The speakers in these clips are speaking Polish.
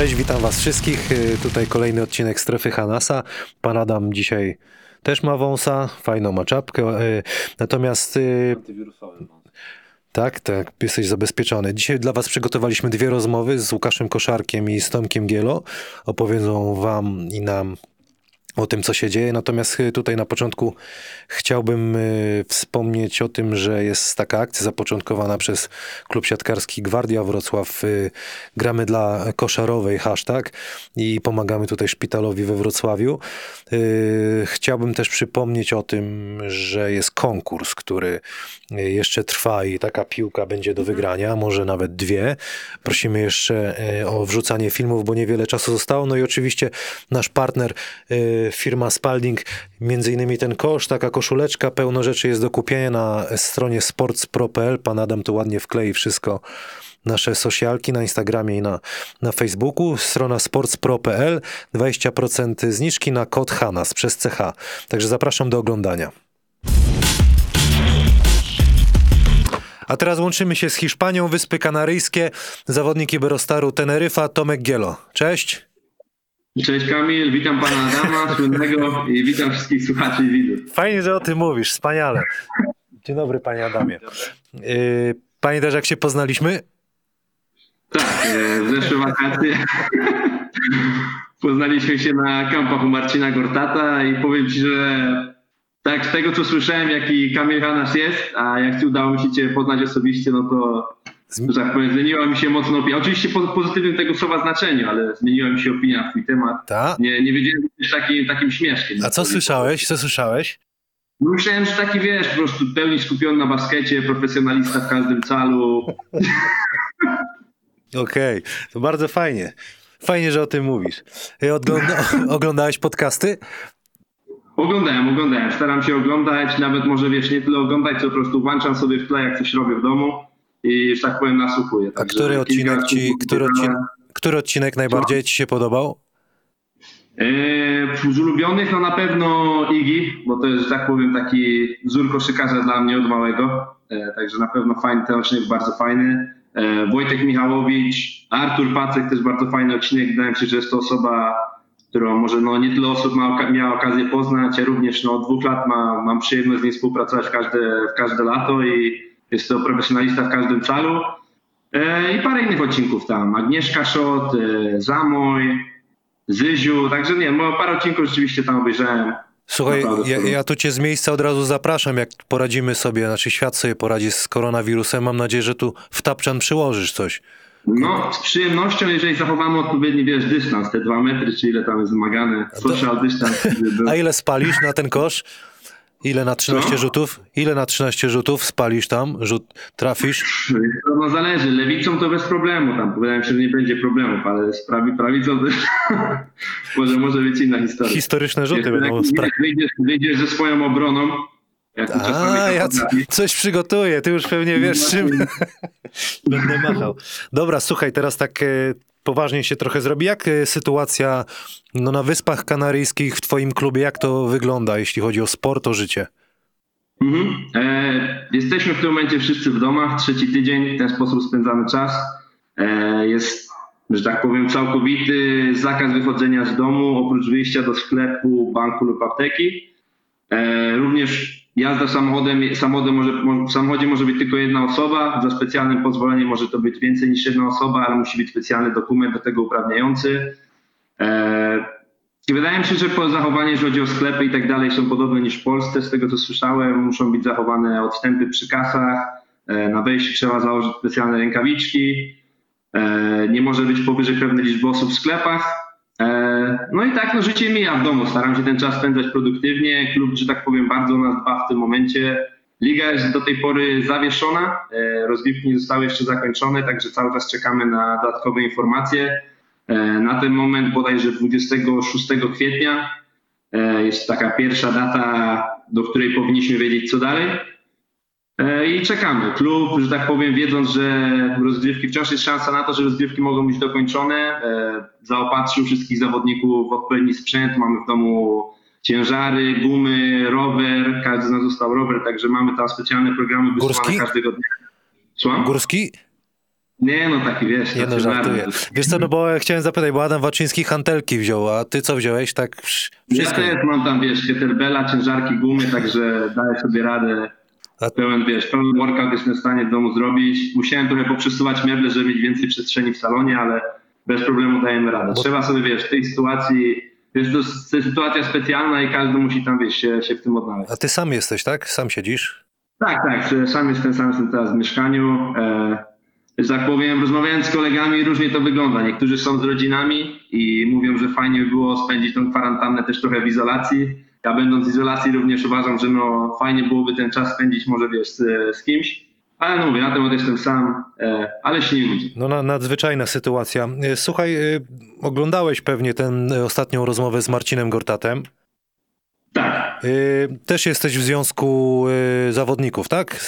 Cześć, witam was wszystkich. Y, tutaj kolejny odcinek Strefy Hanasa. Pan Adam dzisiaj też ma wąsa, fajną ma czapkę. Y, natomiast... y, Antywirusowy. Tak, tak, jesteś zabezpieczony. Dzisiaj dla was przygotowaliśmy dwie rozmowy z Łukaszem Koszarkiem i z Tomkiem Gielo. Opowiedzą wam i nam o tym, co się dzieje. Natomiast y, tutaj na początku chciałbym y, wspomnieć o tym, że jest taka akcja zapoczątkowana przez klub siatkarski Gwardia Wrocław. Y, gramy dla koszarowej hashtag i pomagamy tutaj szpitalowi we Wrocławiu. Chciałbym też przypomnieć o tym, że jest konkurs, który jeszcze trwa i taka piłka będzie do wygrania, może nawet dwie. Prosimy jeszcze o wrzucanie filmów, bo niewiele czasu zostało. No i oczywiście nasz partner, firma Spalding, między innymi ten kosz, taka koszuleczka, pełno rzeczy jest do kupienia na stronie sportspro.pl. Pan Adam tu ładnie wklei wszystko nasze socialki na Instagramie i na, na Facebooku. Strona sportspro.pl 20% zniżki na kod HANAS przez CH. Także zapraszam do oglądania. A teraz łączymy się z Hiszpanią, Wyspy Kanaryjskie, zawodnik Iberostaru Teneryfa, Tomek Gielo. Cześć. Cześć Kamil, witam pana Adama, słynnego i witam wszystkich słuchaczy i widzów. Fajnie, że o tym mówisz, wspaniale. Dzień dobry, panie Adamie. Yy, Pamiętasz, jak się poznaliśmy? Tak, w zeszłe wakacje poznaliśmy się na kampach u Marcina Gortata i powiem ci, że tak z tego co słyszałem, jaki Kamil Hanas jest, a jak ci udało mi się cię poznać osobiście, no to że tak powiem, zmieniła mi się mocno opinia. Oczywiście po pozytywnym tego słowa znaczeniu, ale zmieniła mi się opinia na twój temat. Ta? Nie, nie wiedziałem, że takim, takim śmieszkiem. A co słyszałeś? Co słyszałeś? No Myślałem, że taki wiesz, po prostu pełni skupiony na baskecie, profesjonalista w każdym calu. Okej, to bardzo fajnie. Fajnie, że o tym mówisz. Odgląda oglądałeś podcasty? Oglądałem, oglądałem. Staram się oglądać, nawet może wiesz, nie tyle oglądać, co po prostu włączam sobie w tle, jak coś robię w domu i, że tak powiem, nasłuchuję. A Także który kilka odcinek ci, który, odcin obejrzałem. który odcinek najbardziej ci się podobał? Eee, z ulubionych no na pewno Igi, bo to jest, że tak powiem, taki wzór koszykarza dla mnie od małego. E, także na pewno fajny, ten odcinek bardzo fajny. E, Wojtek Michałowicz, Artur Pacek też bardzo fajny odcinek. Wydaje mi się, że jest to osoba, którą może no, nie tyle osób ma, miała okazję poznać, ja również no, od dwóch lat ma, mam przyjemność z nim współpracować w każde, w każde lato i jest to profesjonalista w każdym calu. E, I parę innych odcinków tam. Agnieszka Szot, e, Zamoj, Zyziu, także nie, bo parę odcinków rzeczywiście tam obejrzałem. Słuchaj, ja, ja tu cię z miejsca od razu zapraszam, jak poradzimy sobie, znaczy świat sobie poradzi z koronawirusem. Mam nadzieję, że tu w tapczan przyłożysz coś. No, z przyjemnością, jeżeli zachowamy odpowiedni, wiesz, dystans, te dwa metry, czy ile tam jest wymagane, social żeby- A ile spalisz na ten kosz? Ile na 13 Co? rzutów? Ile na 13 rzutów spalisz tam? Rzut trafisz? To, no zależy, lewicą to bez problemu, tam wydaje mi się, że nie będzie problemów, ale z prawi, prawicą to może, może być inna historia. Historyczne rzuty Wiesz, będą jak wyjdziesz, wyjdziesz ze swoją obroną, jak A, ja coś przygotuję, ty już pewnie wiesz czym będę machał. Dobra, słuchaj, teraz tak e, poważnie się trochę zrobi. Jak e, sytuacja no, na Wyspach Kanaryjskich w twoim klubie, jak to wygląda, jeśli chodzi o sport, o życie? Mhm. E, jesteśmy w tym momencie wszyscy w domach, trzeci tydzień, w ten sposób spędzamy czas. E, jest, że tak powiem, całkowity zakaz wychodzenia z domu, oprócz wyjścia do sklepu, banku lub apteki. E, również jazda samochodem, samochodem może, mo- w samochodzie może być tylko jedna osoba, za specjalnym pozwoleniem może to być więcej niż jedna osoba, ale musi być specjalny dokument do tego uprawniający. E, i wydaje mi się, że po zachowanie, jeżeli chodzi o sklepy i tak dalej, są podobne niż w Polsce. Z tego co słyszałem, muszą być zachowane odstępy przy kasach. E, Na wejściu trzeba założyć specjalne rękawiczki. E, Nie może być powyżej pewnej liczby osób w sklepach. E, No i tak, no życie mija w domu. Staram się ten czas spędzać produktywnie. Klub, że tak powiem, bardzo nas dba w tym momencie. Liga jest do tej pory zawieszona. E, Rozgrywki nie zostały jeszcze zakończone, także cały czas czekamy na dodatkowe informacje. E, Na ten moment bodajże 26 kwietnia jest taka pierwsza data, do której powinniśmy wiedzieć co dalej. E, I czekamy. Klub, że tak powiem, wiedząc, że rozgrywki wciąż jest szansa na to, że rozgrywki mogą być dokończone, e, zaopatrzył wszystkich zawodników w odpowiedni sprzęt. Mamy w domu ciężary, gumy, rower. Każdy z nas dostał rower, także mamy tam specjalne programy Górski? każdego dnia. Słucham? Górski? Nie no, taki wiesz. Nie no, żartuję. Wiesz co, no bo chciałem zapytać, bo Adam Waczyński hantelki wziął, a ty co wziąłeś? Tak wszystko? Ja też mam tam, wiesz, kettlebella, ciężarki, gumy, także daję sobie radę. Pełen, wiesz, pełen workout jestem w stanie w domu zrobić. Musiałem trochę poprzesuwać meble, żeby mieć więcej przestrzeni w salonie, ale bez problemu dajemy radę. Trzeba sobie, wiesz, w tej sytuacji jest to jest sytuacja specjalna i każdy musi tam, wiesz, się, się w tym odnaleźć. A ty sam jesteś, tak? Sam siedzisz? Tak, tak. Sam jestem, sam jestem teraz w mieszkaniu. E, że tak powiem, rozmawiając z kolegami, różnie to wygląda. Niektórzy są z rodzinami i mówią, że fajnie by było spędzić tą kwarantannę też trochę w izolacji. Ja będąc w izolacji również uważam, że no fajnie byłoby ten czas spędzić może wiesz z, z kimś. Ale no mówię, na temat jestem sam, e, ale się nie ludzi. No na, nadzwyczajna sytuacja. E, słuchaj, e, oglądałeś pewnie tę ostatnią rozmowę z Marcinem Gortatem. Tak. Też jesteś w związku zawodników, tak?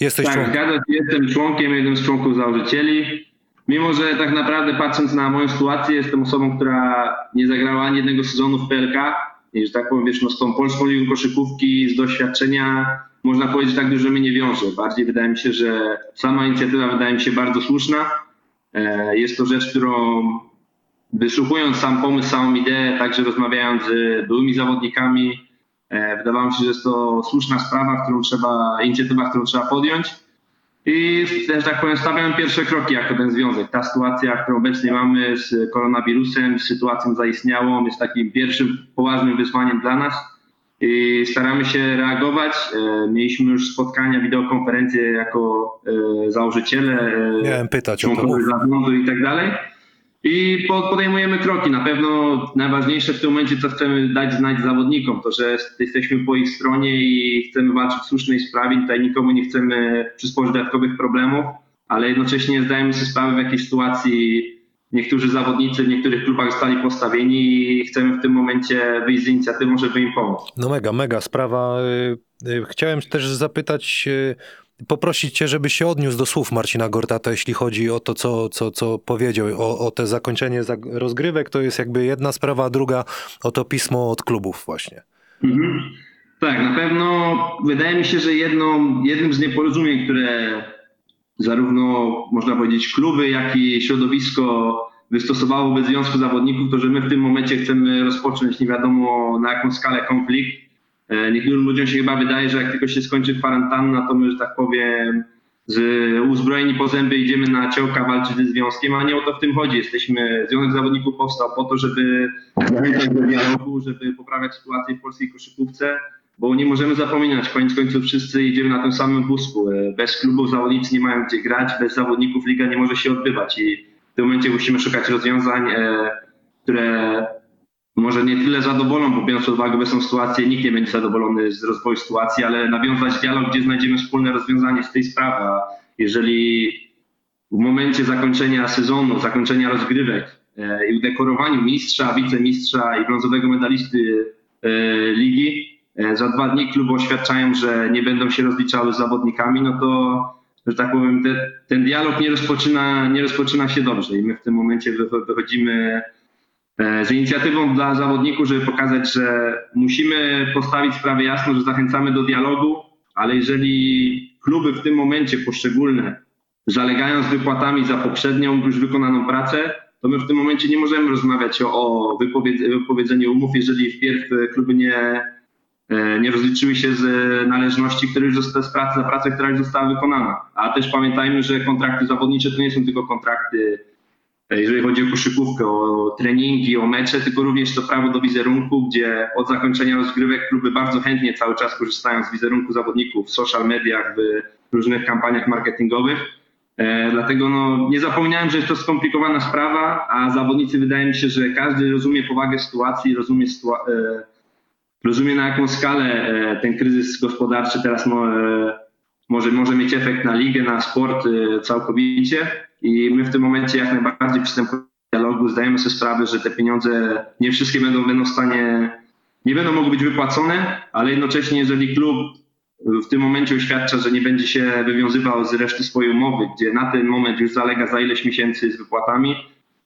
Jesteś tak, członkiem. zgadza się, jestem członkiem, jednym z członków założycieli. Mimo, że tak naprawdę patrząc na moją sytuację, jestem osobą, która nie zagrała ani jednego sezonu w PLK i że tak powiem, wiesz, no z tą polską ligą koszykówki, z doświadczenia można powiedzieć, że tak dużo mnie nie wiąże. Bardziej wydaje mi się, że sama inicjatywa wydaje mi się bardzo słuszna. E, jest to rzecz, którą wysłuchując sam pomysł, samą ideę, także rozmawiając z byłymi zawodnikami, e, wydawało mi się, że jest to słuszna sprawa, którą trzeba, inicjatywa, którą trzeba podjąć. I też tak powiem, stawiam pierwsze kroki jako ten związek. Ta sytuacja, którą obecnie mamy z koronawirusem, z sytuacją zaistniałą, jest takim pierwszym poważnym wyzwaniem dla nas i staramy się reagować. E, mieliśmy już spotkania, wideokonferencje jako e, założyciele, e, Miałem pytać członkowie zarządu i tak dalej. I podejmujemy kroki. Na pewno najważniejsze w tym momencie, co chcemy dać znać zawodnikom, to że jesteśmy po ich stronie i chcemy walczyć w słusznej sprawie. Tutaj nikomu nie chcemy przysporzyć dodatkowych problemów, ale jednocześnie zdajemy sobie sprawę, w jakiej sytuacji niektórzy zawodnicy w niektórych klubach zostali postawieni i chcemy w tym momencie wyjść z inicjatywą, żeby im pomóc. No mega, mega sprawa. Y, y, chciałem też zapytać y, poprosić cię, żebyś się odniósł do słów Marcina Gortata, jeśli chodzi o to, co, co, co powiedział, o, o te zakończenie rozgrywek. To jest jakby jedna sprawa, a druga o to pismo od klubów właśnie. Mhm. Tak, na pewno wydaje mi się, że jedną, jednym z nieporozumień, które zarówno można powiedzieć kluby, jak i środowisko wystosowało wobec Związku Zawodników, to że my w tym momencie chcemy rozpocząć nie wiadomo na jaką skalę konflikt niektórym ludziom się chyba wydaje, że jak tylko się skończy kwarantanna, to my, że tak powiem, z uzbrojeni po zęby idziemy na ciołka walczyć ze związkiem, a nie o to w tym chodzi. Jesteśmy, Związek Zawodników powstał po to, żeby do dialogu, żeby poprawiać sytuację w polskiej koszykówce, bo nie możemy zapominać, koniec końców wszyscy idziemy na tym samym wózku. E, bez klubów zawodnicy nie mają gdzie grać, bez zawodników liga nie może się odbywać i w tym momencie musimy szukać rozwiązań, e, które może nie tyle zadowolą, bo biorąc pod uwagę obecną sytuację, nikt nie będzie zadowolony z rozwoju sytuacji, ale nawiązać dialog, gdzie znajdziemy wspólne rozwiązanie z tej sprawy. A jeżeli w momencie zakończenia sezonu, zakończenia rozgrywek e, i udekorowaniu mistrza, wicemistrza i brązowego medalisty e, ligi, e, za dwa dni kluby oświadczają, że nie będą się rozliczały z zawodnikami, no to, że tak powiem, te, ten dialog nie rozpoczyna, nie rozpoczyna się dobrze i my w tym momencie wychodzimy z inicjatywą dla zawodników, żeby pokazać, że musimy postawić sprawę jasno, że zachęcamy do dialogu, ale jeżeli kluby w tym momencie poszczególne zalegają z wypłatami za poprzednią już wykonaną pracę, to my w tym momencie nie możemy rozmawiać o, wypowiedzeniu umów, jeżeli wpierw kluby nie, e, nie rozliczyły się z należności, które już zostały z pracy za pracę, która już została wykonana. A też pamiętajmy, że kontrakty zawodnicze to nie są tylko kontrakty jeżeli chodzi o koszykówkę, o treningi, o mecze, tylko również to prawo do wizerunku, gdzie od zakończenia rozgrywek kluby bardzo chętnie cały czas korzystają z wizerunku zawodników w social mediach, w różnych kampaniach marketingowych. E, dlatego no, nie zapominałem, że jest to skomplikowana sprawa, a zawodnicy wydaje mi się, że każdy rozumie powagę sytuacji, rozumie, sytua- e, rozumie na jaką skalę e, ten kryzys gospodarczy teraz mo, może, może mieć efekt na ligę, na sport całkowicie. I my w tym momencie jak najbardziej przystępujemy do dialogu, zdajemy sobie sprawę, że te pieniądze nie wszystkie będą, będą w stanie, nie będą mogły być wypłacone, ale jednocześnie jeżeli klub w tym momencie oświadcza, że nie będzie się wywiązywał z reszty swojej umowy, gdzie na ten moment już zalega za ileś miesięcy z wypłatami,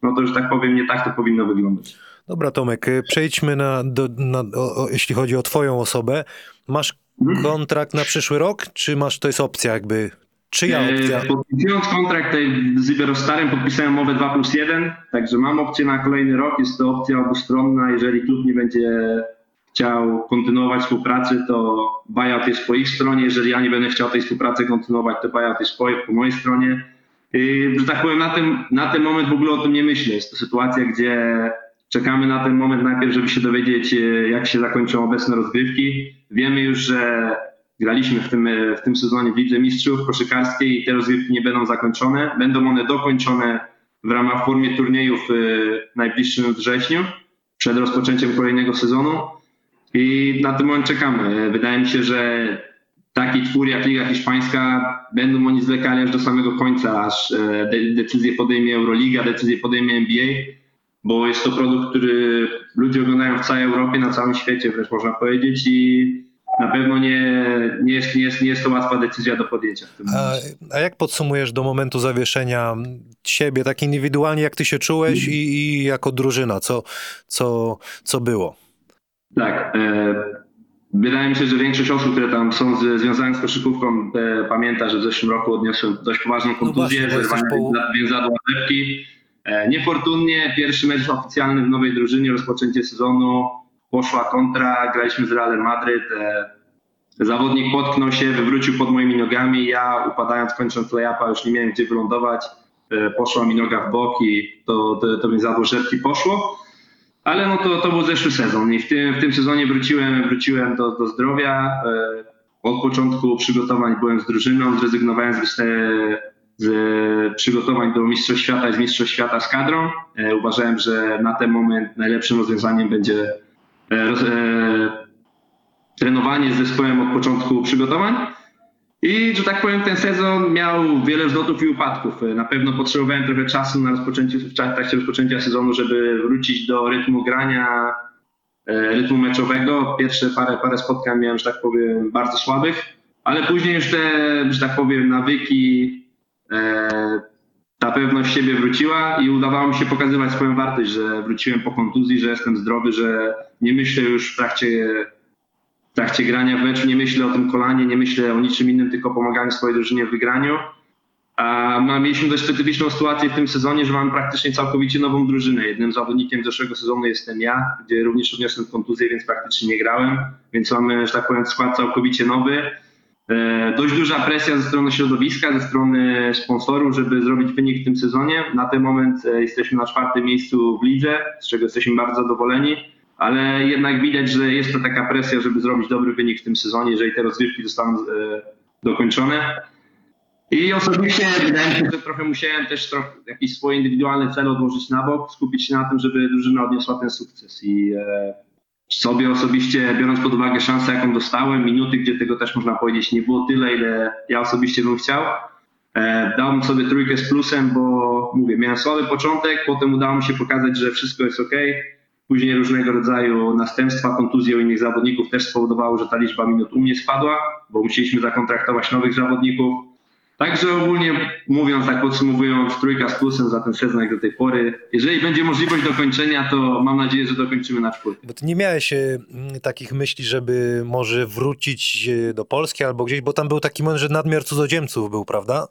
no to, że tak powiem, nie tak to powinno wyglądać. Dobra, Tomek, przejdźmy na, do, na o, o, jeśli chodzi o Twoją osobę. Masz mhm. kontrakt na przyszły rok, czy masz, to jest opcja jakby Czyja E, opcja? Podpisując kontrakt z Iberostarem podpisałem umowę 2 plus 1, także mam opcję na kolejny rok. Jest to opcja obustronna. Jeżeli klub nie będzie chciał kontynuować współpracy, to buyout jest po ich stronie. Jeżeli ja nie będę chciał tej współpracy kontynuować, to buyout jest po, po mojej stronie. Yy, że tak powiem, na, tym, na ten moment w ogóle o tym nie myślę. Jest to sytuacja, gdzie czekamy na ten moment najpierw, żeby się dowiedzieć, yy, jak się zakończą obecne rozgrywki. Wiemy już, że graliśmy w tym, yy, w tym sezonie w Lidze Mistrzów koszykarskiej i te rozgrywki nie będą zakończone. Będą one dokończone w ramach formie turniejów yy, w najbliższym wrześniu, przed rozpoczęciem kolejnego sezonu. I na ten moment czekamy. Wydaje mi się, że taki twór jak Liga Hiszpańska będą oni zwlekali aż do samego końca, aż e, de- decyzję podejmie Euroliga, decyzję podejmie NBA, bo jest to produkt, który ludzie oglądają w całej Europie, na całym świecie wręcz można powiedzieć i na pewno nie, nie, jest, nie, jest, nie jest to łatwa decyzja do podjęcia w tym A, momencie. a jak podsumujesz do momentu zawieszenia siebie, tak indywidualnie, jak ty się czułeś i, i jako drużyna, co, co, co było? Tak. E, wydaje mi się, że większość osób, które tam są z, związane z koszykówką, e, pamięta, że w zeszłym roku odniosłem dość poważną kontuzję, właśnie, bo jesteś zerwanie po- więzadła rzepki. E, niefortunnie pierwszy mecz oficjalny w nowej drużynie, rozpoczęcie sezonu, poszła kontra, graliśmy z Realem Madryt. E, zawodnik potknął się, wywrócił pod moimi nogami, ja upadając, kończąc layupa, już nie miałem gdzie wylądować. E, poszła mi noga w bok i to, to, to więzadło rzepki poszło. Ale no to, to był zeszły sezon i w tym, w tym sezonie wróciłem, wróciłem do, do zdrowia. E, Od początku przygotowań byłem z drużyną, zrezygnowałem z, z przygotowań do Mistrzostw Świata i z Mistrzostw Świata z kadrą. Uważałem, że na ten moment najlepszym rozwiązaniem będzie roz, e, trenowanie z zespołem od początku przygotowań. I, że tak powiem, ten sezon miał wiele wzlotów i upadków. Na pewno potrzebowałem trochę czasu na rozpoczęcie, w trakcie rozpoczęcia sezonu, żeby wrócić do rytmu grania, e, rytmu meczowego. Pierwsze parę, parę spotkań miałem, że tak powiem, bardzo słabych, ale później już te, że tak powiem, nawyki, e, ta pewność siebie wróciła i udawało mi się pokazywać swoją wartość, że wróciłem po kontuzji, że jestem zdrowy, że nie myślę już w trakcie w trakcie grania w meczu nie myślę o tym kolanie, nie myślę o niczym innym, tylko pomaganiu swojej drużynie w wygraniu. A mieliśmy dość specyficzną sytuację w tym sezonie, że mamy praktycznie całkowicie nową drużynę. Jednym zawodnikiem zeszłego sezonu jestem ja, gdzie również odniosłem kontuzję, więc praktycznie nie grałem. Więc mamy, że tak powiem, skład całkowicie nowy. E, Dość duża presja ze strony środowiska, ze strony sponsorów, żeby zrobić wynik w tym sezonie. Na ten moment e, jesteśmy na czwartym miejscu w lidze, z czego jesteśmy bardzo zadowoleni ale jednak widać, że jest to taka presja, żeby zrobić dobry wynik w tym sezonie, jeżeli te rozgrywki zostaną e, dokończone. I osobiście wydaje mi się, że trochę musiałem też trochę swoje indywidualne cele odłożyć na bok, skupić się na tym, żeby drużyna odniosła ten sukces. I sobie osobiście, biorąc pod uwagę szansę, jaką dostałem, minuty, gdzie tego też można powiedzieć nie było tyle, ile ja osobiście bym chciał, E, Dałem sobie trójkę z plusem, bo mówię, miałem słaby początek, potem udało mi się pokazać, że wszystko jest ok. Później różnego rodzaju następstwa, kontuzje u innych zawodników też spowodowały, że ta liczba minut u mnie spadła, bo musieliśmy zakontraktować nowych zawodników. Także ogólnie mówiąc, tak podsumowując, trójka z plusem za ten sezon jak do tej pory. Jeżeli będzie możliwość dokończenia, to mam nadzieję, że dokończymy na czwórkę. Bo ty nie miałeś e, m, takich myśli, żeby może wrócić e, do Polski albo gdzieś, bo tam był taki moment, że nadmiar cudzoziemców był, prawda?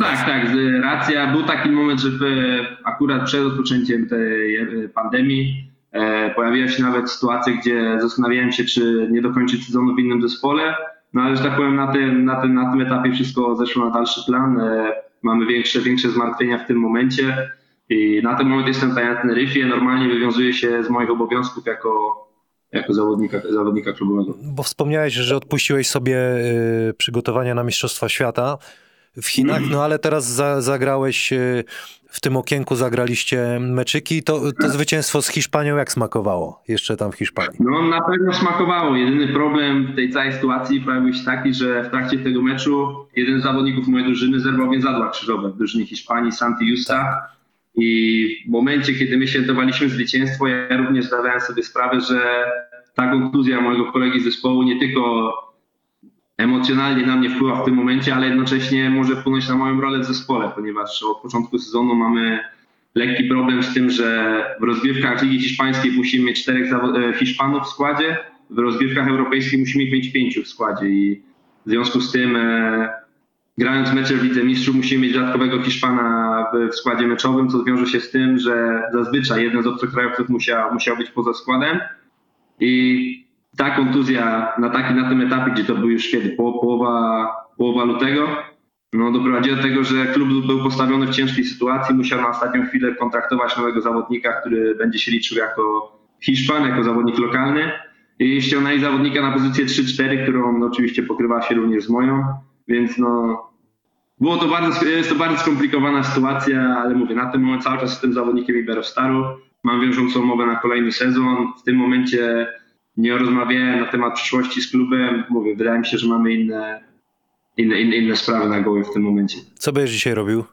Tak, tak, z- racja. Był taki moment, że akurat przed rozpoczęciem tej pandemii e, pojawiła się nawet sytuacja, gdzie zastanawiałem się, czy nie dokończyć sezonu w innym zespole. No ale, że tak powiem, na tym, na tym, na tym etapie wszystko zeszło na dalszy plan. E, mamy większe, większe zmartwienia w tym momencie i na ten moment jestem tutaj na Teneryfie. Normalnie wywiązuję się z moich obowiązków jako, jako zawodnika, zawodnika klubowego. Bo wspomniałeś, że odpuściłeś sobie e, przygotowania na Mistrzostwa Świata w Chinach, no ale teraz za, zagrałeś e, w tym okienku, zagraliście meczyki. To, to zwycięstwo z Hiszpanią jak smakowało jeszcze tam w Hiszpanii? No na pewno smakowało. Jedyny problem w tej całej sytuacji pojawił się taki, że w trakcie tego meczu jeden z zawodników mojej drużyny zerwał więzadła krzyżowe w drużynie Hiszpanii, Santi Justa. I w momencie, kiedy my świętowaliśmy zwycięstwo, ja również zdawałem sobie sprawę, że ta kontuzja mojego kolegi z zespołu nie tylko emocjonalnie na mnie wpływa w tym momencie, ale jednocześnie może wpłynąć na moją rolę w zespole, ponieważ od początku sezonu mamy lekki problem z tym, że w rozgrywkach Ligi Hiszpańskiej musimy mieć czterech e, Hiszpanów w składzie, w rozgrywkach europejskich musimy mieć pięciu w składzie i w związku z tym e, grając mecze w Lidze Mistrzów musimy mieć dodatkowego Hiszpana w, w składzie meczowym, co wiąże się z tym, że zazwyczaj jeden z obcokrajowców musiał, musiał być poza składem. I ta kontuzja na, taki, na tym etapie, gdzie to był już kiedy? Po, połowa, połowa lutego, no doprowadziła do tego, że klub był postawiony w ciężkiej sytuacji, musiał na ostatnią chwilę kontraktować nowego zawodnika, który będzie się liczył jako Hiszpan, jako zawodnik lokalny. I ściągnęli zawodnika na pozycję 3-4, którą no, oczywiście pokrywa się również z moją, więc no było to bardzo, jest to bardzo skomplikowana sytuacja, ale mówię, na ten moment cały czas jestem zawodnikiem Iberostaru, mam wiążącą umowę na kolejny sezon, w tym momencie nie rozmawiałem na temat przyszłości z klubem, mówię, wydaje mi się, że mamy inne, inne, inne, inne sprawy na głowie w tym momencie. Co będziesz dzisiaj robił?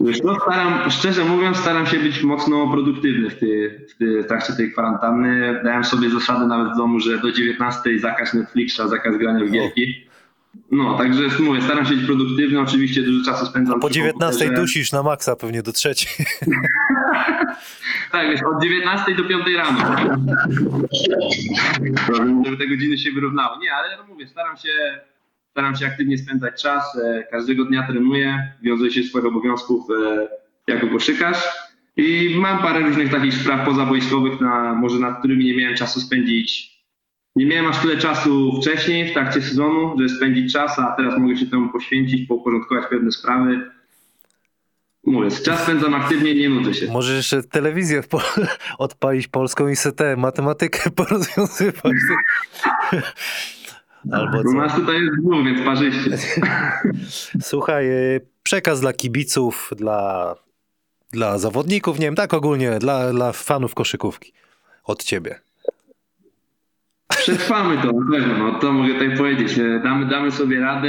Wiesz, no, staram, szczerze mówiąc, staram się być mocno produktywny w, ty, w, ty, w trakcie tej kwarantanny. Dałem sobie zasadę nawet w domu, że do 19 zakaz Netflixa, zakaz grania w gierki. No, także mówię, staram się być produktywny, oczywiście dużo czasu spędzam Po przy 19 komputerze. dusisz na maksa pewnie do trzeciej. Tak, wiesz, od 19 do 5 rano. Żeby te godziny się wyrównały. Nie, ale no mówię, staram się, staram się aktywnie spędzać czas. E, Każdego dnia trenuję, wiązuję się swoich obowiązków e, jako koszykarz. I mam parę różnych takich spraw pozawojskowych, na, może nad którymi nie miałem czasu spędzić. Nie miałem aż tyle czasu wcześniej w trakcie sezonu, żeby spędzić czas, a teraz mogę się temu poświęcić, pouporządkować pewne sprawy. Mówię, czas spędzam aktywnie, nie nudzę się. Możesz jeszcze telewizję po, odpalić polską i se tę matematykę porozwiązywać. Albo Bo co. nas tutaj jest dwóch, więc parzyście. Słuchaj, e, przekaz dla kibiców, dla, dla zawodników, nie wiem, tak ogólnie, dla, dla fanów koszykówki. Od ciebie. Przetrwamy to na pewno, no, to mogę tutaj powiedzieć. E, Damy, damy sobie radę.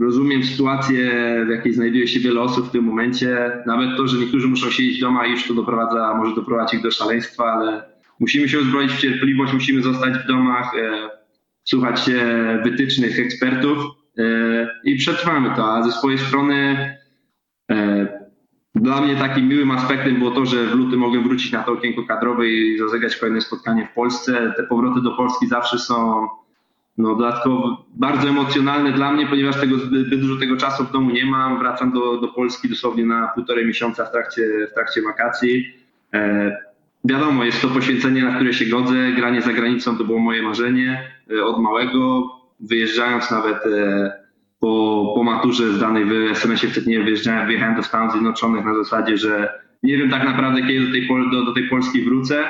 E, Rozumiem sytuację, w jakiej znajduje się wiele osób w tym momencie. Nawet to, że niektórzy muszą siedzieć w domach, już to doprowadza, może doprowadzić ich do szaleństwa, ale musimy się uzbroić w cierpliwość, musimy zostać w domach, e, słuchać się wytycznych ekspertów e, i przetrwamy to. A ze swojej strony e, dla mnie takim miłym aspektem było to, że w lutym mogłem wrócić na to okienko kadrowe i rozegrać kolejne spotkanie w Polsce. Te powroty do Polski zawsze są no, dodatkowo bardzo emocjonalne dla mnie, ponieważ tego zbyt, dużo tego czasu w domu nie mam. Wracam do, do Polski dosłownie na półtorej miesiąca w trakcie, w trakcie wakacji. E, wiadomo, jest to poświęcenie, na które się godzę. Granie za granicą to było moje marzenie e, od małego. Wyjeżdżając nawet e, po, po maturze zdanej w SMS-ie wtedy nie wyjeżdżałem, wyjechałem do Stanów Zjednoczonych na zasadzie, że nie wiem tak naprawdę kiedy do tej, do, do tej Polski wrócę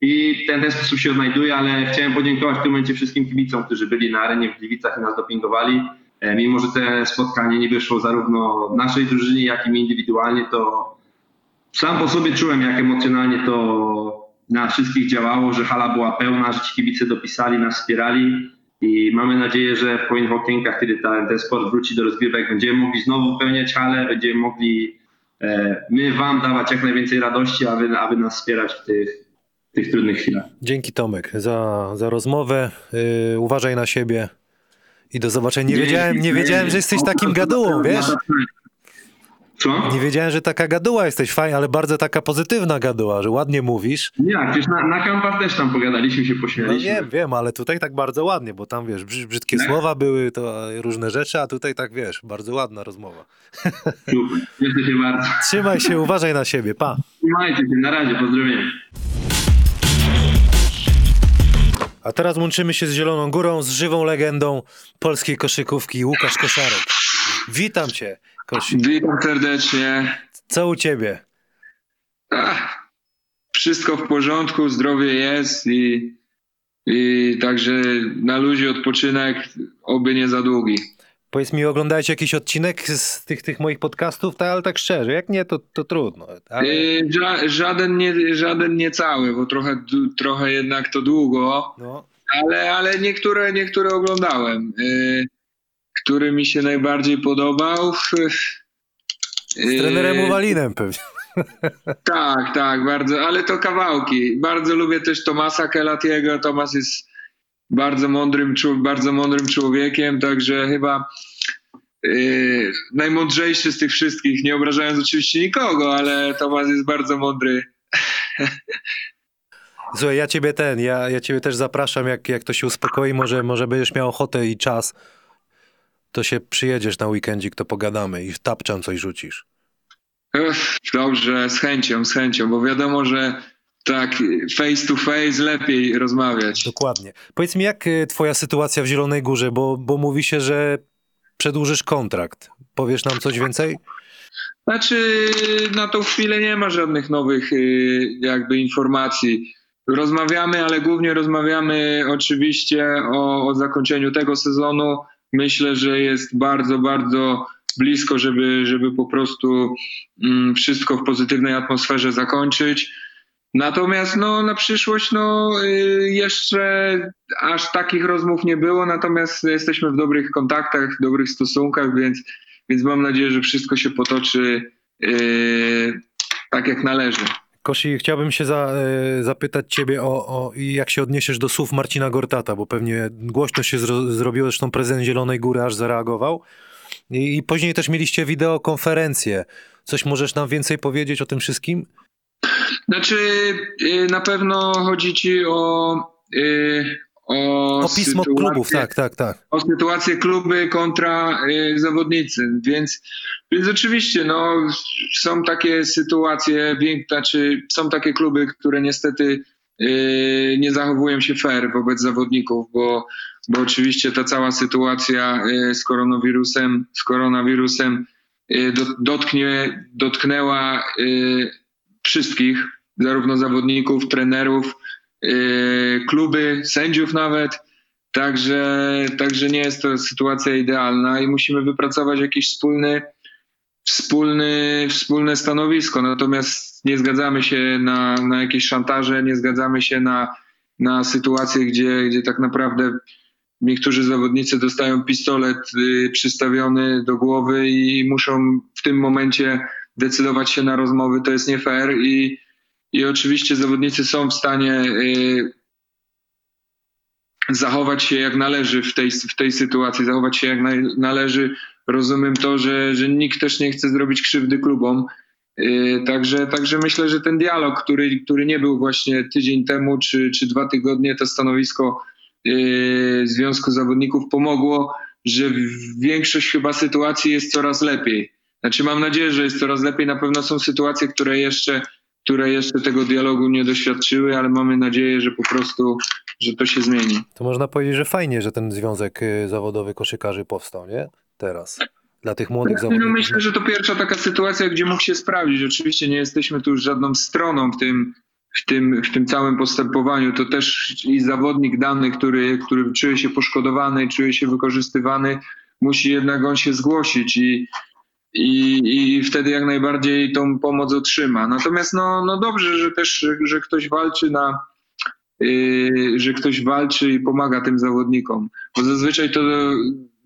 i ten, ten sposób się odnajduje, ale chciałem podziękować w tym momencie wszystkim kibicom, którzy byli na arenie w Gliwicach i nas dopingowali. E, Mimo, że te spotkanie nie wyszło zarówno naszej drużynie, jak i mi indywidualnie, to sam po sobie czułem, jak emocjonalnie to na wszystkich działało, że hala była pełna, że ci kibice dopisali, nas wspierali i mamy nadzieję, że w kolejnych okienkach, kiedy ta, ten sport wróci do rozgrywek, będziemy mogli znowu wypełniać halę, będziemy mogli e, my wam dawać jak najwięcej radości, a wy, a wy nas wspierać w tych, tych trudnych chwilach. Dzięki Tomek za, za rozmowę. Yy, uważaj na siebie i do zobaczenia. Nie wiedziałem, nie wiedziałem, że jesteś takim gadułą, wiesz? Co? Nie wiedziałem, że taka gaduła jesteś fajna, ale bardzo taka pozytywna gaduła, że ładnie mówisz. Nie, przecież na, na kampach też tam pogadaliśmy się, No pośmialiśmy. wiem, wiem, ale tutaj tak bardzo ładnie, bo tam wiesz, brzy- brzydkie Tak. słowa były, to różne rzeczy, a tutaj tak wiesz, bardzo ładna rozmowa. Super, cieszę się bardzo. Trzymaj się, uważaj na siebie, pa. Trzymajcie się, na razie, pozdrowienia. A teraz łączymy się z Zieloną Górą, z żywą legendą polskiej koszykówki, Łukasz Koszarek. Witam cię, Kosi. Witam serdecznie. Co u ciebie? Ach, wszystko w porządku, zdrowie jest i, i także na luzie odpoczynek, oby nie za długi. Powiedz mi, oglądałeś jakiś odcinek z tych, tych moich podcastów, tak, ale tak szczerze, jak nie, to, to trudno. Ale... Y, ża- żaden, nie, żaden nie cały, bo trochę, trochę jednak to długo, No, ale, ale niektóre, niektóre oglądałem. Y, który mi się najbardziej podobał? z trenerem Uwalinem pewnie. Tak, tak, bardzo, ale to kawałki. Bardzo lubię też Tomasa Kelatiego. Tomas jest bardzo mądrym, bardzo mądrym człowiekiem, także chyba yy, najmądrzejszy z tych wszystkich, nie obrażając oczywiście nikogo, ale Tomas jest bardzo mądry. Słuchaj, ja ciebie ten, ja, ja ciebie też zapraszam, jak, jak to się uspokoi, może, może będziesz miał ochotę i czas. to się przyjedziesz na weekendzik, to pogadamy i w tapczan coś rzucisz. Dobrze, z chęcią, z chęcią, bo wiadomo, że tak face to face lepiej rozmawiać. Dokładnie. Powiedz mi, jak y, twoja sytuacja w Zielonej Górze, bo, bo mówi się, że przedłużysz kontrakt. Powiesz nam coś więcej? Znaczy, na tą chwilę nie ma żadnych nowych y, jakby informacji. Rozmawiamy, ale głównie rozmawiamy oczywiście o, o zakończeniu tego sezonu. Myślę, że jest bardzo, bardzo blisko, żeby, żeby po prostu mm, wszystko w pozytywnej atmosferze zakończyć. Natomiast no, na przyszłość no, y, jeszcze aż takich rozmów nie było, natomiast jesteśmy w dobrych kontaktach, w dobrych stosunkach, więc, więc mam nadzieję, że wszystko się potoczy y, tak jak należy. Kosi, chciałbym się za, y, zapytać ciebie o, o jak się odniesiesz do słów Marcina Gortata, bo pewnie głośno się zro, zrobiło, zresztą prezydent Zielonej Góry aż zareagował. I, I później też mieliście wideokonferencję. Coś możesz nam więcej powiedzieć o tym wszystkim? Znaczy, y, na pewno chodzi ci o. y, O, O pismo sytuację- klubów, tak, tak, tak. O sytuację kluby kontra y, zawodnicy, więc, więc oczywiście no, są takie sytuacje, znaczy są takie kluby, które niestety nie zachowują się fair wobec zawodników, bo, bo oczywiście ta cała sytuacja z koronawirusem, z koronawirusem do, dotknie, dotknęła wszystkich, zarówno zawodników, trenerów, y, kluby, sędziów nawet. Także, także nie jest to sytuacja idealna i musimy wypracować jakiś wspólny, wspólny, wspólne stanowisko. Natomiast nie zgadzamy się na, na jakieś szantaże, nie zgadzamy się na, na sytuacje, gdzie, gdzie tak naprawdę niektórzy zawodnicy dostają pistolet y, przystawiony do głowy i muszą w tym momencie decydować się na rozmowy. To jest nie fair i, i oczywiście zawodnicy są w stanie y, zachować się jak należy w tej, w tej sytuacji, zachować się jak naj- należy. Rozumiem to, że, że nikt też nie chce zrobić krzywdy klubom. Yy, Także, także myślę, że ten dialog, który, który nie był właśnie tydzień temu czy, czy dwa tygodnie, to stanowisko yy, Związku Zawodników pomogło, że większość chyba sytuacji jest coraz lepiej. Znaczy mam nadzieję, że jest coraz lepiej. Na pewno są sytuacje, które jeszcze, które jeszcze tego dialogu nie doświadczyły, ale mamy nadzieję, że po prostu, że to się zmieni. To można powiedzieć, że fajnie, że ten związek y, zawodowy koszykarzy powstał, nie? Teraz. Dla tych młodych No zawodników. myślę, że to pierwsza taka sytuacja, gdzie mógł się sprawdzić. Oczywiście nie jesteśmy tu już żadną stroną w tym, w tym, w tym całym postępowaniu. To też i zawodnik dany, który, który czuje się poszkodowany, czuje się wykorzystywany, musi jednak on się zgłosić i, i, i wtedy jak najbardziej tą pomoc otrzyma. Natomiast no, no dobrze, że też, że, ktoś walczy na, yy, że ktoś walczy i pomaga tym zawodnikom. Bo zazwyczaj to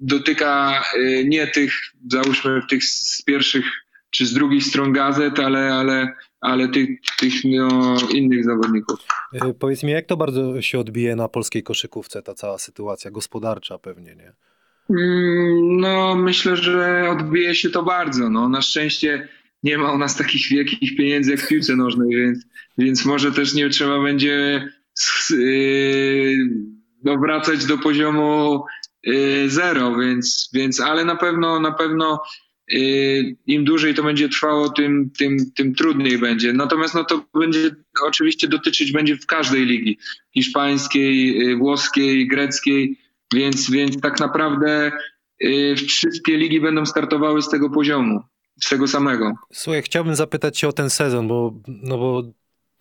dotyka y, nie tych, załóżmy, tych z pierwszych czy z drugich stron gazet, ale, ale, ale tych, tych no, innych zawodników. Y, Powiedz mi, jak to bardzo się odbije na polskiej koszykówce, ta cała sytuacja gospodarcza pewnie, nie? Mm, No, myślę, że odbije się to bardzo. No, na szczęście nie ma u nas takich wielkich pieniędzy jak w piłce nożnej, więc, więc może też nie trzeba będzie yy, wracać do poziomu yy, zero, więc, więc ale na pewno na pewno yy, im dłużej to będzie trwało, tym, tym, tym trudniej będzie. Natomiast no, to będzie oczywiście dotyczyć będzie w każdej ligi hiszpańskiej, yy, włoskiej, greckiej. Więc, więc tak naprawdę y, wszystkie ligi będą startowały z tego poziomu, z tego samego. Słuchaj, chciałbym zapytać cię o ten sezon, bo, no bo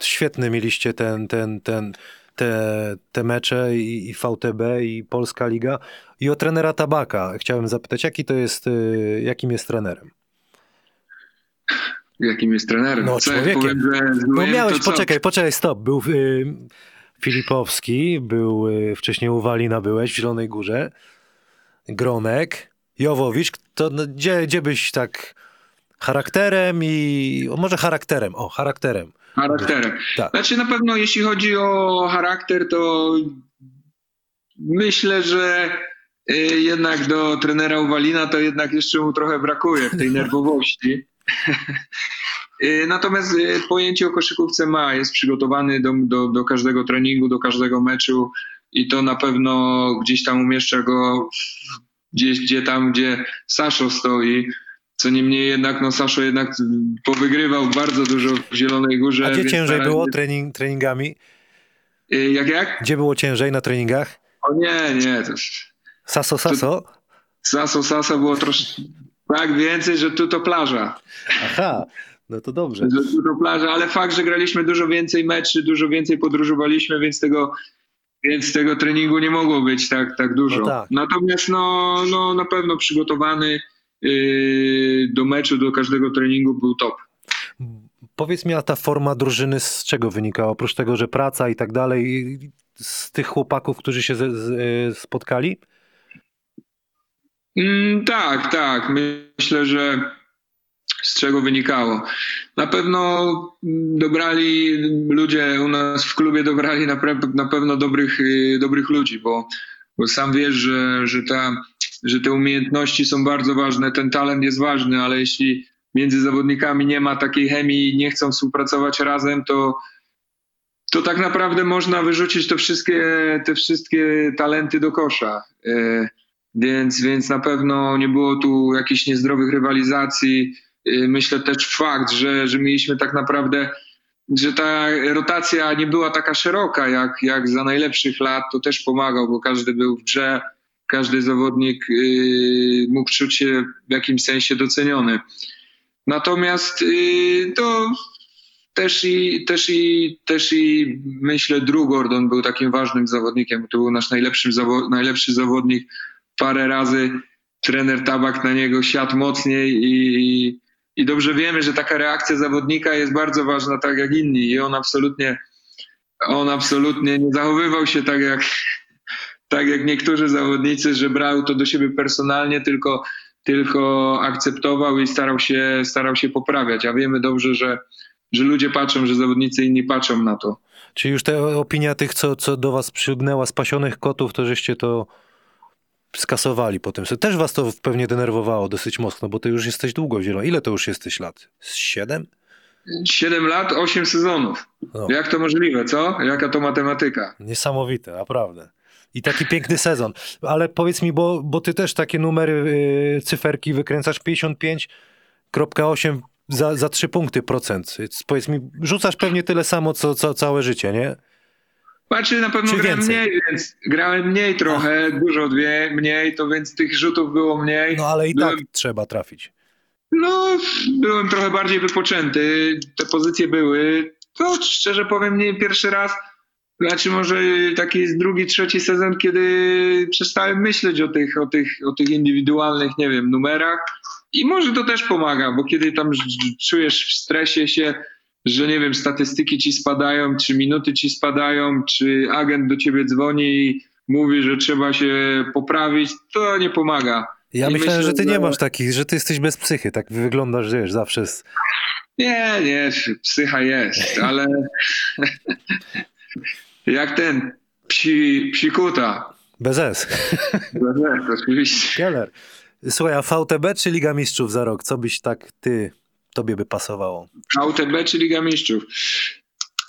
świetny mieliście ten, ten, ten, te, te mecze i, i VTB i Polska Liga i o trenera Tabaka. Chciałem zapytać, jaki to jest, y, jakim jest trenerem? Jakim jest trenerem? No, Co człowiekiem. powiem, No miałeś, to co? poczekaj, poczekaj, stop. Był y, Filipowski, był y, wcześniej u Walina byłeś w Zielonej Górze, Gromek, Jowowicz, to no, gdzie, gdzie byś tak charakterem i może charakterem, o charakterem. Charakterem. Tak. Znaczy na pewno jeśli chodzi o charakter, to myślę, że y, jednak do trenera Uwalina to jednak jeszcze mu trochę brakuje w tej nerwowości. Y, Natomiast y, pojęcie o koszykówce ma, jest przygotowany do, do, do każdego treningu, do każdego meczu i to na pewno gdzieś tam umieszcza go gdzieś gdzie tam, gdzie Saszo stoi. Co niemniej jednak, no Saszo jednak powygrywał bardzo dużo w Zielonej Górze. A gdzie ciężej było trening, treningami? Y, Jak, jak? Gdzie było ciężej na treningach? O nie, nie, to Saso, saso? Saso, Saso było troszkę tak więcej, że tu to plaża. Aha, no to dobrze. Plaża, ale fakt, że graliśmy dużo więcej meczy, dużo więcej podróżowaliśmy, więc tego, więc tego treningu nie mogło być tak, tak dużo. No tak. Natomiast no, no, na pewno przygotowany yy, do meczu, do każdego treningu był top. Powiedz mi, a ta forma drużyny z czego wynikała? Oprócz tego, że praca i tak dalej, z tych chłopaków, którzy się z, z, e, spotkali? Mm, tak, tak. Myślę, że z czego wynikało. Na pewno dobrali ludzie u nas w klubie dobrali na, na pewno dobrych, y, dobrych ludzi, bo, bo sam wiesz, że, że, ta, że te umiejętności są bardzo ważne, ten talent jest ważny, ale jeśli między zawodnikami nie ma takiej chemii i nie chcą współpracować razem, to, to tak naprawdę można wyrzucić te wszystkie, te wszystkie talenty do kosza. Y, więc, więc na pewno nie było tu jakichś niezdrowych rywalizacji. Yy, Myślę też fakt, że, że mieliśmy tak naprawdę, że ta rotacja nie była taka szeroka jak, jak za najlepszych lat, to też pomagał, bo każdy był w grze, każdy zawodnik yy, mógł czuć się w jakimś sensie doceniony. Natomiast yy, to też i, też i, też i myślę Drew Gordon był takim ważnym zawodnikiem. To był nasz najlepszy, zawo- najlepszy zawodnik parę razy trener Tabak na niego siadł mocniej i, i dobrze wiemy, że taka reakcja zawodnika jest bardzo ważna, tak jak inni i on absolutnie on absolutnie nie zachowywał się tak jak, tak jak niektórzy zawodnicy, że brał to do siebie personalnie, tylko, tylko akceptował i starał się, starał się poprawiać. A wiemy dobrze, że, że ludzie patrzą, że zawodnicy inni patrzą na to. Czy już ta opinia tych, co, co do was przylgnęła z pasionych kotów, to żeście to skasowali potem. Też was to pewnie denerwowało dosyć mocno, bo ty już jesteś długo w Zielonej. Ile to już jesteś lat? Z Siedem? 7 lat, 8 sezonów. No. Jak to możliwe, co? Jaka to matematyka? Niesamowite, naprawdę. I taki piękny sezon. Ale powiedz mi, bo, bo ty też takie numery, yy, cyferki wykręcasz 55,8 za, za 3 punkty procent. Powiedz mi, rzucasz pewnie tyle samo, co, co całe życie, nie? Znaczy na pewno grałem mniej, więc grałem mniej trochę, dużo dwie, mniej, to więc tych rzutów było mniej. No ale i tak Byłem- trzeba trafić. No, byłem trochę bardziej wypoczęty, te pozycje były. To szczerze powiem, nie pierwszy raz. Znaczy może taki jest drugi, trzeci sezon, kiedy przestałem myśleć o tych, o tych, o tych indywidualnych, nie wiem, numerach. I może to też pomaga, bo kiedy tam czujesz w stresie się, że nie wiem, statystyki ci spadają, czy minuty ci spadają, czy agent do ciebie dzwoni i mówi, że trzeba się poprawić, to nie pomaga. Ja I myślałem, myślę, że ty nie masz takich, że ty jesteś bez psychy. Tak wyglądasz, wiesz, zawsze. Z... Nie, nie, psycha jest, ale jak ten psi, psikuta. Bez S. Oczywiście. Keller. Słuchaj, a VTB czy Liga Mistrzów za rok? Co byś tak ty, tobie by pasowało? VTB czy Liga Mistrzów?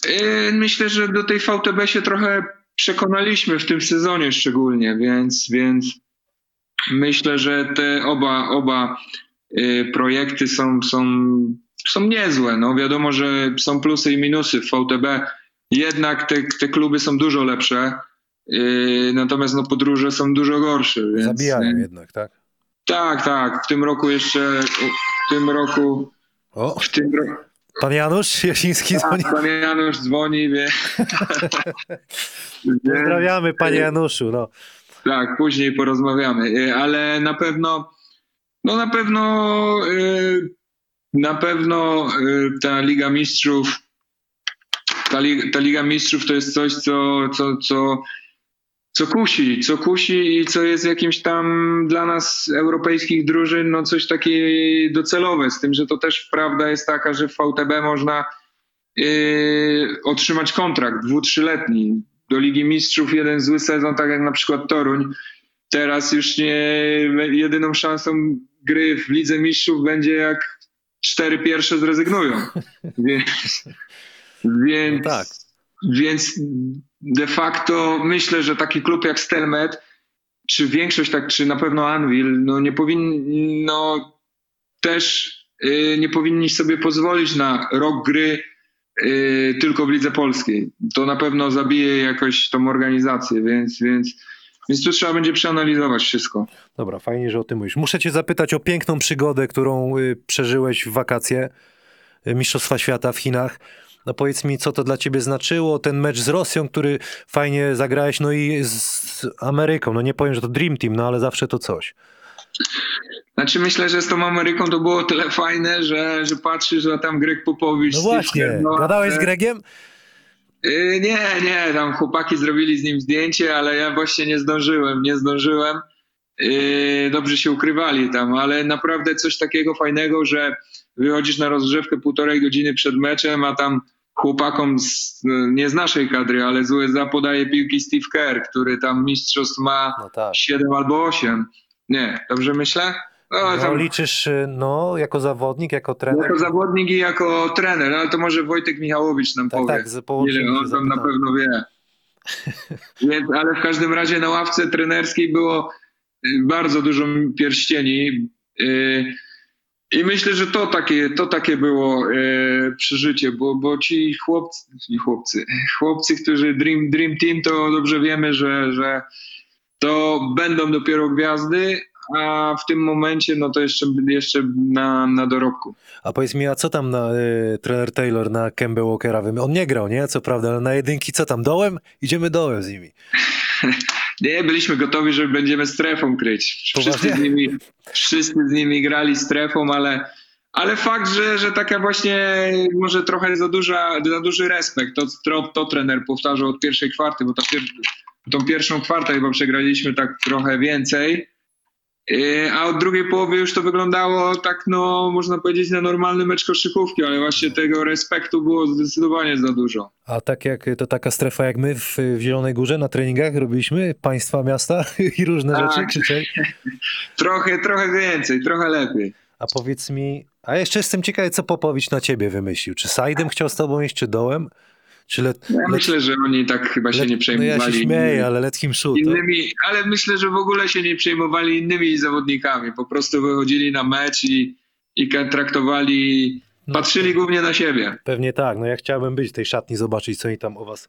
Yy, Myślę, że do tej VTB się trochę przekonaliśmy w tym sezonie szczególnie, więc, więc myślę, że te oba, oba yy, projekty są, są, są niezłe. No wiadomo, że są plusy i minusy w VTB. Jednak te, te kluby są dużo lepsze, yy, natomiast no, podróże są dużo gorsze. Więc, Zabijają jednak, tak? Tak, tak. W tym roku jeszcze, w tym roku, O, w tym roku. pan Janusz Jasiński dzwoni. Pan Janusz dzwoni, wie. Pozdrawiamy, panie Januszu. No. Tak, później porozmawiamy, Y, ale na pewno, no na pewno, y, na pewno y, ta Liga Mistrzów, ta, Li- ta Liga Mistrzów to jest coś, co, co, co, co kusi, co kusi i co jest jakimś tam dla nas europejskich drużyn, no coś takie docelowe, z tym, że to też prawda jest taka, że w VTB można yy, otrzymać kontrakt dwu, trzyletni. Do Ligi Mistrzów jeden zły sezon, tak jak na przykład Toruń. Teraz już nie jedyną szansą gry w Lidze Mistrzów będzie jak cztery pierwsze zrezygnują. Więc, więc, No tak. więc de facto myślę, że taki klub jak Stelmet czy większość, tak, czy na pewno Anvil, no nie powinno też y, nie powinni sobie pozwolić na rok gry y, tylko w lidze polskiej. To na pewno zabije jakoś tą organizację, więc, więc, więc tu trzeba będzie przeanalizować wszystko. Dobra, fajnie, że o tym mówisz. Muszę cię zapytać o piękną przygodę, którą y, przeżyłeś w wakacje Mistrzostwa Świata w Chinach. No powiedz mi, co to dla ciebie znaczyło, ten mecz z Rosją, który fajnie zagrałeś, no i z Ameryką. No nie powiem, że to Dream Team, no ale zawsze to coś. Znaczy myślę, że z tą Ameryką to było tyle fajne, że, że patrzysz, że tam Greg Popowicz... No właśnie, no, gadałeś z Gregiem? Yy, nie, nie, tam chłopaki zrobili z nim zdjęcie, ale ja właśnie nie zdążyłem, nie zdążyłem. Yy, dobrze się ukrywali tam, ale naprawdę coś takiego fajnego, że wychodzisz na rozgrzewkę półtorej godziny przed meczem, a tam chłopakom z, nie z naszej kadry, ale z USA podaje piłki Steve Kerr, który tam mistrzostw ma No tak. 7 albo 8. Nie, dobrze myślę? No, No, tam, liczysz, y, no, jako zawodnik, jako trener? jako zawodnik i jako trener, ale to może Wojtek Michałowicz nam Tak, powie. tak, z Ile on tam na pewno wie. Więc, ale w każdym razie na ławce trenerskiej było y, bardzo dużo pierścieni. y, I myślę, że to takie, to takie było y, przeżycie, bo, bo ci chłopcy, nie chłopcy, chłopcy, którzy Dream, Dream Team, to dobrze wiemy, że, że to będą dopiero gwiazdy, a w tym momencie no to jeszcze, jeszcze na, na dorobku. A powiedz mi, a co tam na, y, trener Taylor na Kemba Walkera? On nie grał, nie? Co prawda, ale na jedynki co tam? Dołem? Idziemy dołem z nimi. Nie, byliśmy gotowi, że będziemy strefą kryć. Wszyscy z nimi, wszyscy z nimi grali strefą, ale, ale fakt, że, że taka właśnie może trochę za, duża, za duży respekt, to, to, to trener powtarzał od pierwszej kwarty, bo ta pier, tą pierwszą kwartę chyba przegraliśmy tak trochę więcej, a od drugiej połowy już to wyglądało tak, no można powiedzieć, na normalny mecz koszykówki, ale właśnie tego respektu było zdecydowanie za dużo. A tak jak to taka strefa jak my w, w Zielonej Górze na treningach robiliśmy, państwa miasta i różne Tak. rzeczy krzyczeli. Trochę, trochę więcej, trochę lepiej. A powiedz mi, a jeszcze jestem ciekawy, co Popowicz na ciebie wymyślił. Czy Sajdem chciał z tobą iść, czy dołem? Czy let, Ja let, myślę, że oni tak chyba się let, nie no przejmowali. ja się śmieję, ale let him shoot. tak? innymi, ale myślę, że w ogóle się nie przejmowali innymi zawodnikami. Po prostu wychodzili na mecz i, i traktowali, No, patrzyli głównie na siebie. Pewnie tak. No ja chciałbym być w tej szatni, zobaczyć, co oni tam o was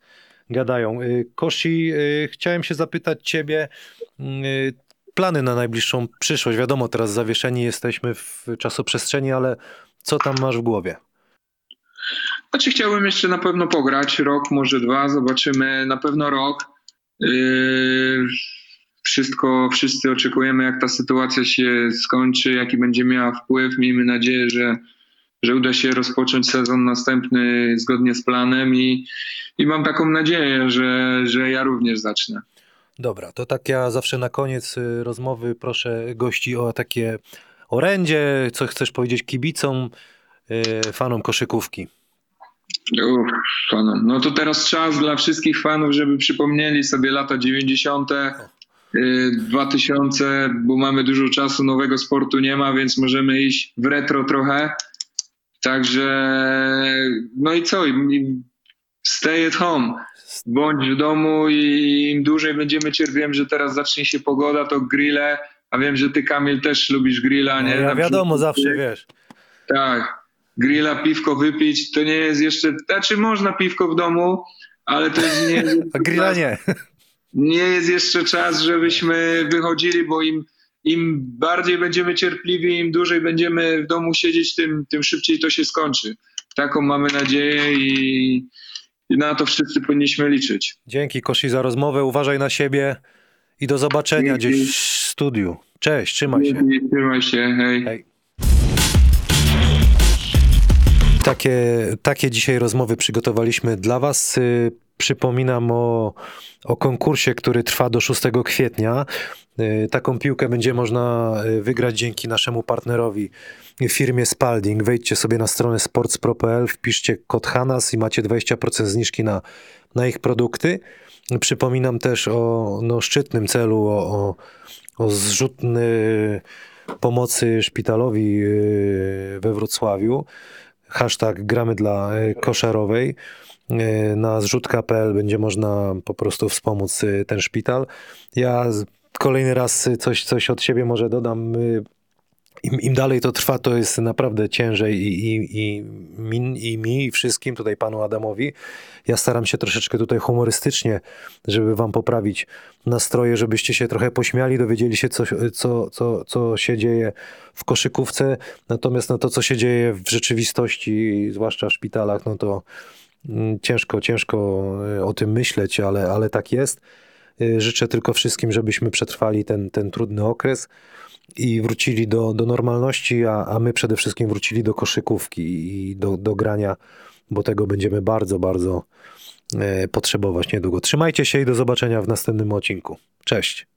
gadają. Y, Kosi, y, chciałem się zapytać ciebie, y, plany na najbliższą przyszłość. Wiadomo, teraz zawieszeni jesteśmy w czasoprzestrzeni, ale co tam masz w głowie? Znaczy chciałbym jeszcze na pewno pograć rok, może dwa, zobaczymy na pewno rok. Yy, wszystko, wszyscy oczekujemy jak ta sytuacja się skończy, jaki będzie miała wpływ. Miejmy nadzieję, że, że uda się rozpocząć sezon następny zgodnie z planem i, i mam taką nadzieję, że, że ja również zacznę. Dobra, to tak ja zawsze na koniec y, rozmowy proszę gości o takie orędzie, co chcesz powiedzieć kibicom, y, fanom koszykówki. Uff, fanom. No to teraz czas dla wszystkich fanów, żeby przypomnieli sobie lata 90., y, 2000, bo mamy dużo czasu, nowego sportu nie ma, więc możemy iść w retro trochę. Także, no i co? Stay at home. Bądź w domu i im dłużej będziemy cierpieć, wiem, że teraz zacznie się pogoda, to grille, a wiem, że ty Kamil też lubisz grilla, No, nie? ja Na wiadomo, zawsze wiesz. tak. Grilla, piwko wypić, to nie jest jeszcze. Znaczy, można piwko w domu, ale to jest nie, A grilla nie. nie jest jeszcze czas, żebyśmy wychodzili, bo im, im bardziej będziemy cierpliwi, im dłużej będziemy w domu siedzieć, tym, tym szybciej to się skończy. Taką mamy nadzieję i, i na to wszyscy powinniśmy liczyć. Dzięki Kosi za rozmowę, uważaj na siebie i do zobaczenia Dzięki. gdzieś w studiu. Cześć, trzymaj się. Trzymaj się, hej. Hej. Takie, takie dzisiaj rozmowy przygotowaliśmy dla Was. Y, Przypominam o, o konkursie, który trwa do 6 kwietnia. Y, Taką piłkę będzie można y, wygrać dzięki naszemu partnerowi, firmie Spalding. Wejdźcie sobie na stronę sportspro.pl, wpiszcie kod HANAS i macie 20% zniżki na, na ich produkty. Przypominam też o no, szczytnym celu, o, o, o zrzutny pomocy szpitalowi we Wrocławiu. Hashtag gramy dla y, koszarowej. Y, Na zrzutka.pl będzie można po prostu wspomóc y, ten szpital. Ja kolejny raz coś, coś od siebie może dodam. Im, Im dalej to trwa, to jest naprawdę ciężej i, i, i, mi, i mi, i wszystkim, tutaj panu Adamowi. Ja staram się troszeczkę tutaj humorystycznie, żeby wam poprawić nastroje, żebyście się trochę pośmiali, dowiedzieli się, co, co, co, co się dzieje w koszykówce. Natomiast no, to, co się dzieje w rzeczywistości, zwłaszcza w szpitalach, no to mm, ciężko, ciężko y, o tym myśleć, ale, ale tak jest. Y, Życzę tylko wszystkim, żebyśmy przetrwali ten, ten trudny okres i wrócili do, do normalności, a, a my przede wszystkim wrócili do koszykówki i do, do grania, bo tego będziemy bardzo, bardzo e, potrzebować niedługo. Trzymajcie się i do zobaczenia w następnym odcinku. Cześć.